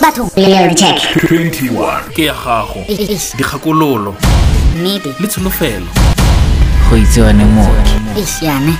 batho leo check 21 ke ya gago. Dikgakololo nnete le tsholofelo. Go itsewane mooki yane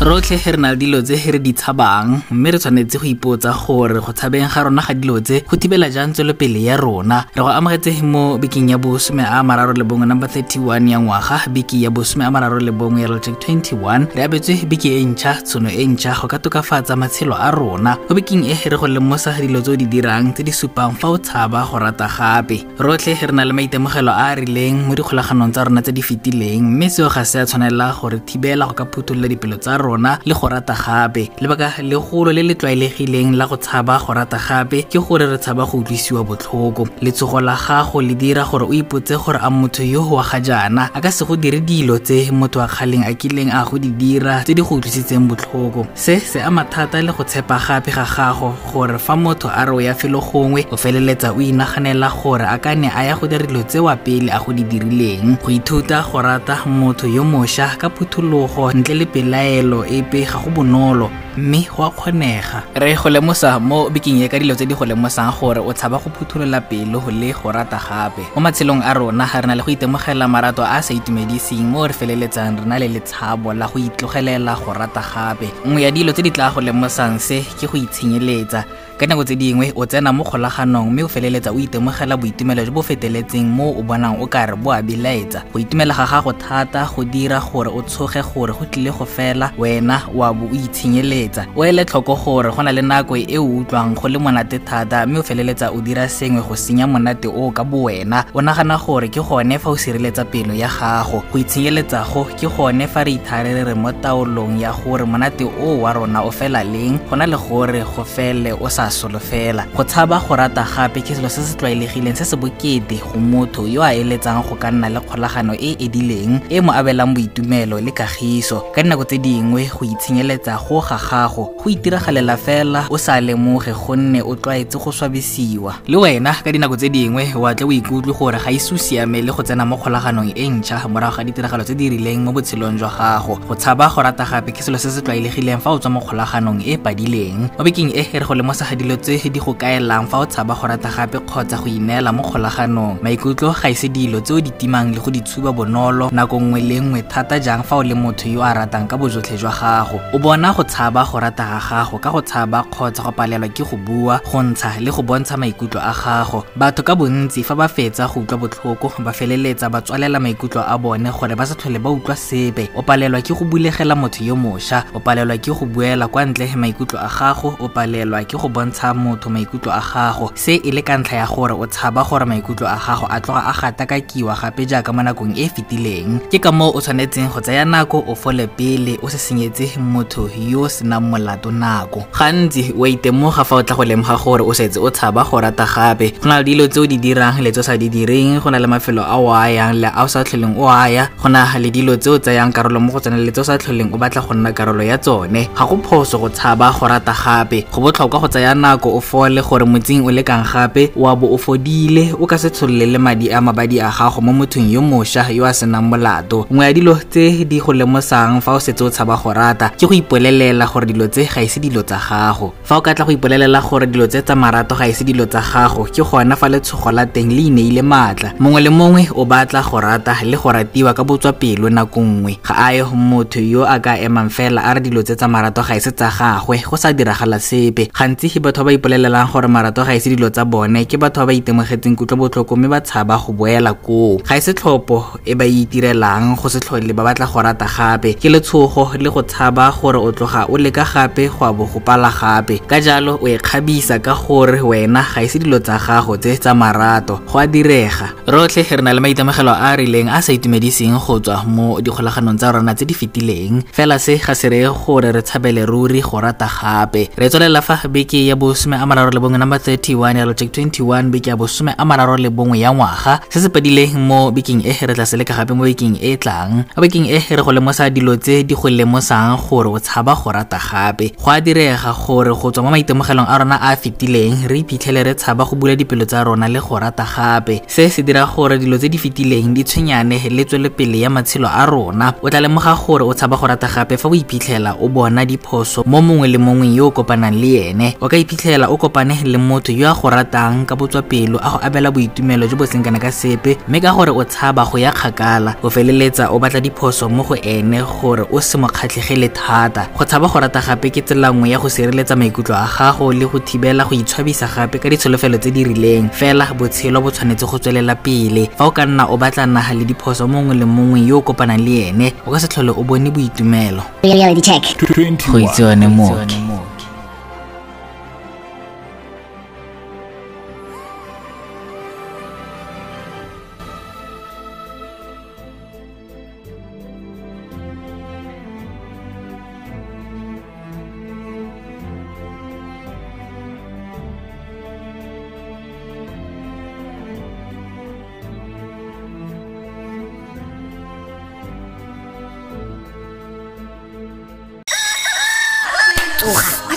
rotlhe ge re na le dilo tse ge re di tshabang mme re tshwanetse go ipotsa gore go tshabeng ga rona ga dilo tse go thibela jang tswelopele ya rona. Re go amogetse mo bekeng ya bosome a mararo le bongwe number 31 ya ngwaga beke ya bosome a mararo le bongwe ya logic 21 re abetswe beke e ntšha tshono e ntšha go ka tokafatsa matshelo a rona. Mo bekeng e re go lemosa dilo tse o di dirang tse di supang fa o tshaba go rata gape. Rotlhe re na le maitemogelo a a rileng mo dikgolaganong tsa rona tse di fetileng mme seo ga se a tshwanela gore thibela go ka phutolola dipelo tsa rona. Le go rata gape. Lebaka legolo le le tlwaelegileng la go tshaba go rata gape ke gore re tshaba go utlwisiwa botlhoko. Letsogo la gago le dira gore o ipotse gore a motho yo wa ga jaana a ka se go dire dilo tse motho wa kgaleng a kileng a go di dira tse di go utlwisitseng botlhoko. Se se ama thata le go tshepa gape ga gago gore fa motho a re o ya felo gongwe o feleletsa o inaganela gore a ka ne a ya go dira dilo tse wa pele a go di dirileng. Go ithuta go rata motho yo mošwa ka phutulogo ntle le pelaelo epe ga go bonolo mme go a kgonega. Re go lemosa mo bekeng e ka dilo tse di go lemosang gore o tshaba go phuthulola pelo le go rata gape. Mo matshelong a rona ga re na le go itemogela marato a a sa itumediseng mo re feleletsang re na le letshabo la go itlogelela go rata gape. Nngwe ya dilo tse di tla go lemosang se ke go itshenyeletsa. Ka nako tse dingwe o tsena mo kgolaganong mme o feleletsa o itemogela boitumelo jo bo feteletseng mo o bonang o kare bo a belaetsa. Go itumela ga gago thata go dira gore o tshoge gore go tlile go fela wena wa bo o itshenyeletsa o ele tlhoko gore go na le nako e o utlwang go le monate thata mme o feleletsa o dira sengwe go senya monate o ka bo wena. O nagana gore ke gone fa o sireletsa pelo ya gago. Go itshenyeletsa go ke gone fa re ithare re re mo taolong ya gore monate o wa rona o fela leng. Go na le gore go fele o sa solofela. Go tshaba go rata gape ke selo se se tlwaelegileng se se bokete go motho yo a eletsang go ka nna le kgolagano e e edileng e mo abelang boitumelo le kagiso. Ka dinako tse dingwe go itshenyeletsa go ga gago go itiragalela fela o sa lemoge gonne o tlwaetse go swabisiwa. Le wena ka dinako tse dingwe wa tle o ikutlwe gore ga ise o siame le go tsena mo kgolaganong e ntšha morago ga ditiragalo tse di rileng mo botshelong jwa gago. Go tshaba go rata gape ke selo se se tlwaelegileng fa o tswa mo kgolaganong e padileng. Mo bekeng e re go lemosa ga dilo tse di go kaelang fa o tshaba go rata gape kgotsa go ineela mo kgolaganong. Maikutlo ga ise dilo tse o di timang le go di tshuba bonolo nako nngwe le nngwe thata jang fa o le motho yo a ratang ka bojotlhe jwa gago. O bona go tshaba go rata ga gago ka go tshaba kgotsa go palelwa ke go bua go ntsha le go bontsha maikutlo a gago. Batho ka bontsi fa ba fetsa go utlwa botlhoko ba feleletsa ba tswalela maikutlo a bone gore ba sa tlhole ba utlwa sepe. O palelwa ke go bulegela motho yo mošwa o palelwa ke go buela kwa ntle maikutlo a gago o palelwa ke go bontsha motho maikutlo a gago. Se e le ka ntlha ya gore o tshaba gore maikutlo a gago a tloga a gatakakiwa gape jaaka mo nakong e e fetileng. Ke ka moo o tshwanetseng go tsaya nako o fole pele o se senyetse motho yo o senang molato nako. Gantsi o itemoga fa o tla go lemoga gore o setse o tshaba go rata gape. Go na le dilo tse o di dirang le tse o sa di direng go na le mafelo a o a yang le a o sa tlholeng o aya go na le dilo tse o tsayang karolo mo go tsone le tse o sa tlholeng o batla go nna karolo ya tsone. Ga go phoso go tshaba go rata gape. Go botlhokwa go tsaya nako o fole gore motsing o le kang gape wa bo o fodile o ka se tsholole le madi a mabadi a gago mo mothong yo mošwa yo a senang molato. Nngwe ya dilo tse di go lemosang fa o setse o tshaba go rata ke go ipolelela gore dilo tse ga ise dilo tsa gago. Fa o ka tla go ipolelela gore dilo tse tsa marato ga ise dilo tsa gago ke gona fa letshogo la teng le ineile maatla. Mongwe le mongwe o batla go rata le go ratiwa ka botswa pelo nako nngwe. Ga ayo motho yo a ka emang fela a re dilo tse tsa marato ga ise tsa gagwe go sa diragala sepe. Gantsi batho ba ipolelelang gore marato ga ise dilo tsa bone ke batho ba ba itemogetseng kutlo botlhoko mme ba tshaba go boela koo. Ga ise tlhopho e ba itirelang go se tlhole ba batla go rata gape. Ke letshogo le go tshaba gore o tloga o leka gape go a bo go pala gape. Ka jalo o ikgabisa ka gore wena ga ise dilo tsa gago tse tsa marato. Go a direga. Rotlhe re na le maitemogelo a a rileng a sa itumediseng go tswa mo dikgolaganong tsa rona tse di fetileng. Fela se ga se reye gore re tshabele ruri go rata gape. Re tswelela fa beke ya bosome a mararo le bongwe number 31 ya logic 21 beke ya bosome a mararo le bongwe ya ngwaga. Se se padileng mo bekeng e re tla seleka gape mo bekeng e e tlang. Mo bekeng e re go lemosa dilo tse di go lemosang gore o tshaba go rata gape. Go a direga gore go tswa mo maitemogelong a rona a a fetileng re iphitlhele re tshaba go bula dipelo tsa rona le go rata gape. Se se dira gore dilo tse di fetileng di tshwenyane le tswelepele ya matshelo a rona. O tla lemoga gore o tshaba go rata gape fa o iphitlhela o bona diphoso mo mongwe le mongwe yo o kopanang le ene. O ka iphitlhela o kopane le motho yo a go ratang ka botswapelo a go abela boitumelo jo bo seng kana ka sepe mme ka gore o tshaba go ya kgakala o feleletsa o batla diphoso mo go ene gore o se mo kgatlhegele thata. Go tshaba go rata gape ke tsela nngwe ya go sireletsa maikutlo a gago le go thibela go itshwabisa gape ka ditsholofelo tse di rileng. Fela botshelo bo tshwanetse go tswelela pele. Fa o ka nna o batlana le diphoso mongwe le mongwe yo o kopanang le ene o ka se tlhole o bone boitumelo. Reality check. 21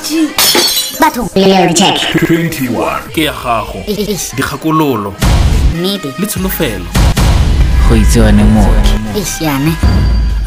mooki Bathong. Reality check. 21 ke ya gago Eish. dikgakololo Nnete. le tsholofelo go itse yone mooki Eish yane.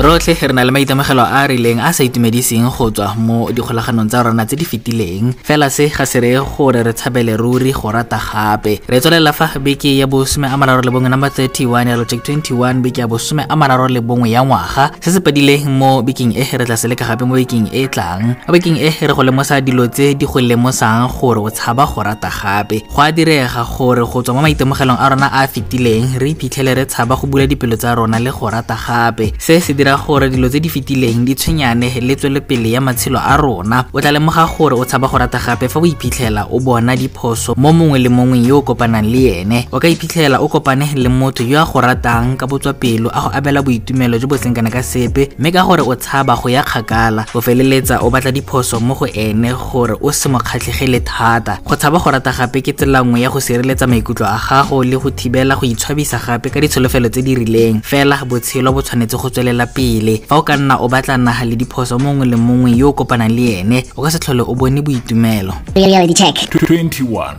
Rotlhe re na le maitemogelo a a rileng a sa itumediseng go tswa mo dikgolaganong tsa rona tse di fetileng. Fela se ga se reye gore re tshabele ruri go rata gape. Re tswelela fa beke ya bosome a mararo le bongwe number 31 ya logic 21 beke ya bosome a mararo le bongwe ya ngwaga. Se se padileng mo bekeng e re tla seleka gape mo bekeng e e tlang. Mo bekeng e re go lemosa dilo tse di go lemosang gore o tshaba go rata gape. Go a direga gore go tswa mo maitemogelong a rona a a fetileng re iphitlhele re tshaba go bula dipelo tsa rona le go rata gape. Se se dira gore dilo tse di fetileng di tshwenyane le tswelepele ya matshelo a rona. O tla lemoga gore o tshaba go rata gape fa o iphitlhela o bona diphoso mo mongwe le mongwe yo o kopanang le ene. O ka iphitlhela o kopane le motho yo a go ratang ka botswapelo a go abela boitumelo jo bo seng kana ka sepe mme ka gore o tshaba go ya kgakala o feleletsa o batla diphoso mo go ene gore o se mo kgatlhegele thata. Go tshaba go rata gape ke tsela nngwe ya go sireletsa maikutlo a gago le go thibela go itshwabisa gape ka ditsholofelo tse di rileng. Fela botshelo bo tshwanetse go tswelela pele fa o ka nna o batlana le diphoso mongwe le mongwe yo o kopanang le ene o ka se tlhole o bone boitumelo Reality check. 21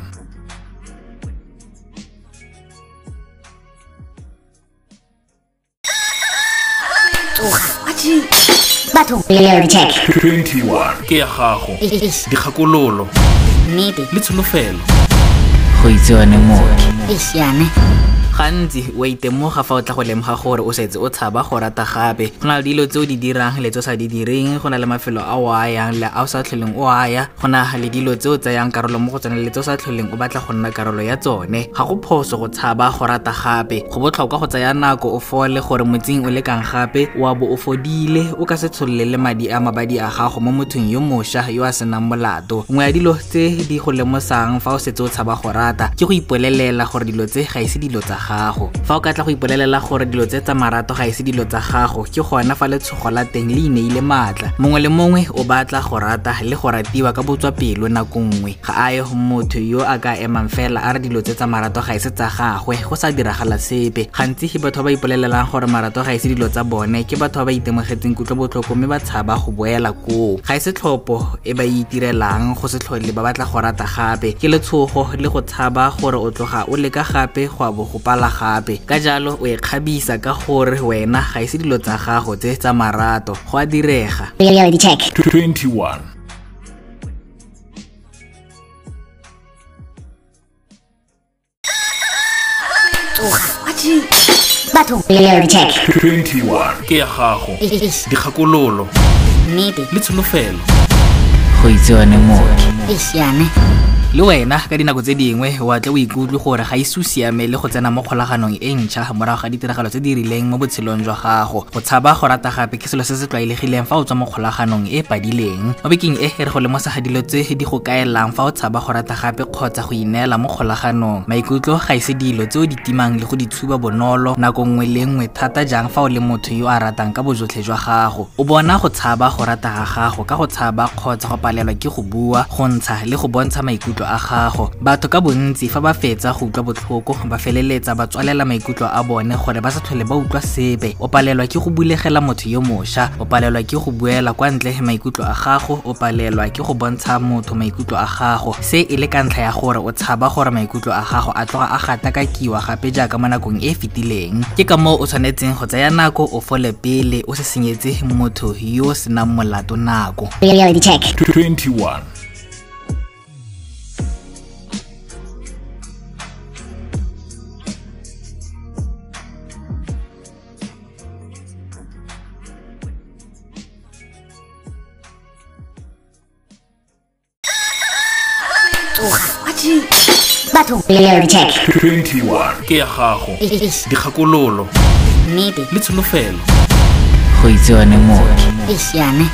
Bathong. Reality check. 21 ke ya gago Eish. dikgakololo Nnete. le tsholofelo go itse yone mooki. Gantsi o itemoga fa o tla go lemoga gore o setse o tshaba go rata gape. Go na le dilo tse o di dirang le tse o sa di direng go na le mafelo a o a yang le a o sa tlholeng o a ya go na le dilo tse o tsayang karolo mo go tsone le tse o sa tlholeng o batla go nna karolo ya tsone. Ga go phoso go tshaba go rata gape go botlhokwa go tsaya nako o fole gore motsing o lekang gape wa bo o fodile o ka se tsholole le madi a mabadi a gago mo mothong yo mošwa yo a senang molato. Nngwe ya dilo tse di go lemosang fa o setse o tshaba go rata ke go ipolelela gore dilo tse ga ise dilo tsa gago. Fa o ka tla go ipolelela gore dilo tse tsa marato ga ise dilo tsa gago ke gona fa letshogo la teng le ineile maatla. Mongwe le mongwe o batla go rata le go ratiwa ka botswa pelo nako nngwe. Ga a ye motho yo a ka emang fela a re dilo tse tsa marato ga ise tsa gagwe go sa diragala sepe. Gantsi batho ba ipolelelang gore marato ga ise dilo tsa bone ke batho ba ba itemogetseng kutlobotlhoko mme ba tshaba go boela koo. Ga ise tlhopho e ba itirelang go se tlhole ba batla go rata gape. Ke letshogo le go tshaba gore o tloga o leka gape go a bo go pala gape ka jalo o ikgabisa ka gore wena ga ise dilo tsa gago tse tsa marato go a direga Reality check. 21 Bathong. Reality check. 21 ke ya gago Eish. dikgakololo Nnete. le tsholofelo go itse yone mooki. Le wena ka dinako tse dingwe wa tle o ikutlwe gore ga ise o siame le go tsena mo kgolaganong e ntšha morago ga ditiragalo tse di rileng mo botshelong jwa gago. Go tshaba go rata gape ke selo se se tlwaelegileng fa o tswa mo kgolaganong e e padileng. Mo bekeng e re go lemosa ga dilo tse di go kaelang fa o tshaba go rata gape kgotsa go ineela mo kgolaganong. Maikutlo ga ise dilo tse o di timang le go di tshuba bonolo nako nngwe le nngwe thata jang fa o le motho yo a ratang ka bojotlhe jwa gago. O bona go tshaba go rata ga gago ka go tshaba kgotsa go palelwa ke go bua go ntsha le go bontsha maikutlo maikutlo a gago. Batho ka bontsi fa ba fetsa go utlwa botlhoko ba feleletsa ba tswalela maikutlo a bone gore ba sa tlhole ba utlwa sepe. O palelwa ke go bulegela motho yo mošwa o palelwa ke go buela kwa ntle maikutlo a gago o palelwa ke go bontsha motho maikutlo a gago. Se e le ka ntlha ya gore o tshaba gore maikutlo a gago a tloga a gatakakiwa gape jaaka mo nakong e e fetileng. Ke ka moo o tshwanetseng go tsaya nako o fole pele o se senyetse motho yo o senang molato nako. Reality check. 21 Bathong. Reality check. 21 ke ya gago dikgakololo Nnete. le tsholofelo go itsewane mooki Eish, yane.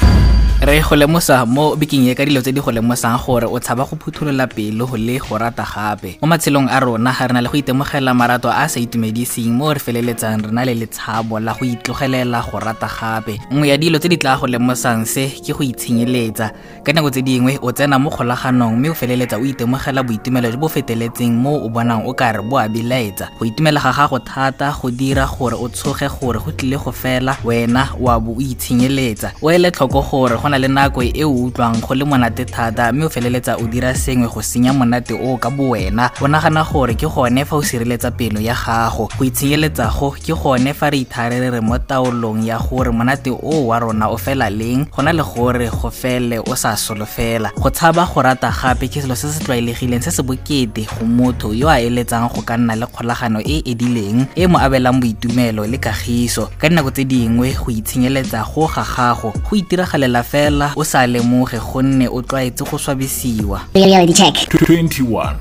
Re go lemosa mo bekeng e ka dilo tse di go lemosang gore o tshaba go phuthulola pelo le go rata gape. Mo matshelong a rona ga re na le go itemogela marato a a sa itumediseng mo re feleletsang re na le letshabo la go itlogelela go rata gape. Nngwe ya dilo tse di tla go lemosang se ke go itshenyeletsa. Ka nako tse dingwe o tsena mo kgolaganong mme o feleletsa o itemogela boitumelo jo bo feteletseng mo o bonang o kare bo a belaetsa. Go itumela ga gago thata go dira gore o tshoge gore go tlile go fela wena wa bo o itshenyeletsa. O ele tlhoko gore go na le nako e o utlwang go le monate thata mme o feleletsa o dira sengwe go senya monate o ka bo wena. O nagana gore ke gone fa o sireletsa pelo ya gago. Go itshenyeletsa go ke gone fa re itharere re mo taolong ya gore monate o wa rona o fela leng. Go na le gore go fele o sa solofela. Go tshaba go rata gape ke selo se se tlwaelegileng se se bokete go motho yo a eletsang go ka nna le kgolagano e e edileng e mo abelang boitumelo le kagiso. Ka dinako tse dingwe go itshenyeletsa go ga gago go itiragalela fela o sa lemoge gonne o tlwaetse go swabisiwa Reality check. 21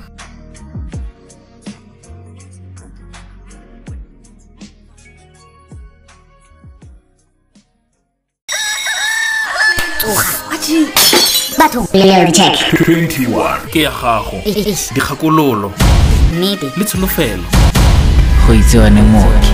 Bathong. Reality check. 21 ke ya gago dikgakololo Nnete. le tsholofelo go itsewane mooki.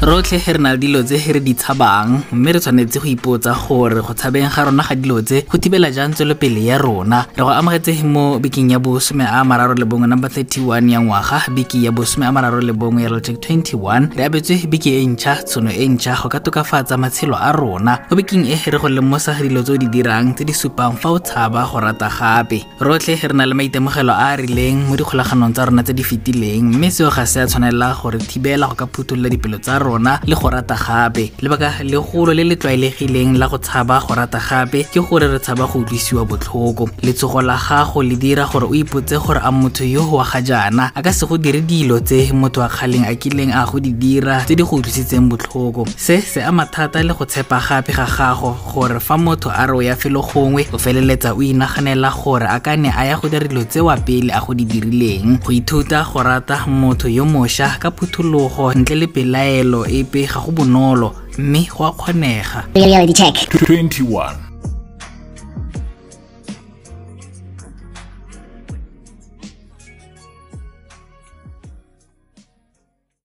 Rotlhe ge re na le dilo tse ge re di tshabang mme re tshwanetse go ipotsa gore go tshabeng ga rona ga dilo tse go thibela jang tswelopele ya rona. Re go amogetse mo bekeng ya bosome a mararo le bongwe number 31 ya ngwaga beke ya bosome a mararo le bongwe ya Logic 21 re abetswe beke e ntšha tshono e ntšha go ka tokafatsa matshelo a rona. Mo bekeng e re go lemosa dilo tse o di dirang tse di supang fa o tshaba go rata gape. Rotlhe re na le maitemogelo a a rileng mo dikgolaganong tsa rona tse di fetileng mme seo ga se a tshwanela gore thibela go ka phutolola dipelo tsa rona le go rata gape. Lebaka legolo le le tlwaelegileng la go tshaba go rata gape ke gore re tshaba go utlwisiwa botlhoko. Letsogo la gago le dira gore o ipotse gore a motho yo wa ga jaana a ka se go dire dilo tse motho a kgaleng a kileng a go di dira tse di go utlwisitseng botlhoko. Se se ama thata le go tshepa gape ga gago gore fa motho a re o ya felo gongwe o feleletsa o inaganela gore a ka ne a ya go dira dilo tsewa pele a go di dirileng. Go ithuta go rata motho yo mošwa ka phuthologo ntle le pelaelo epe ga go bonolo mme go a kgonega Reality check. 21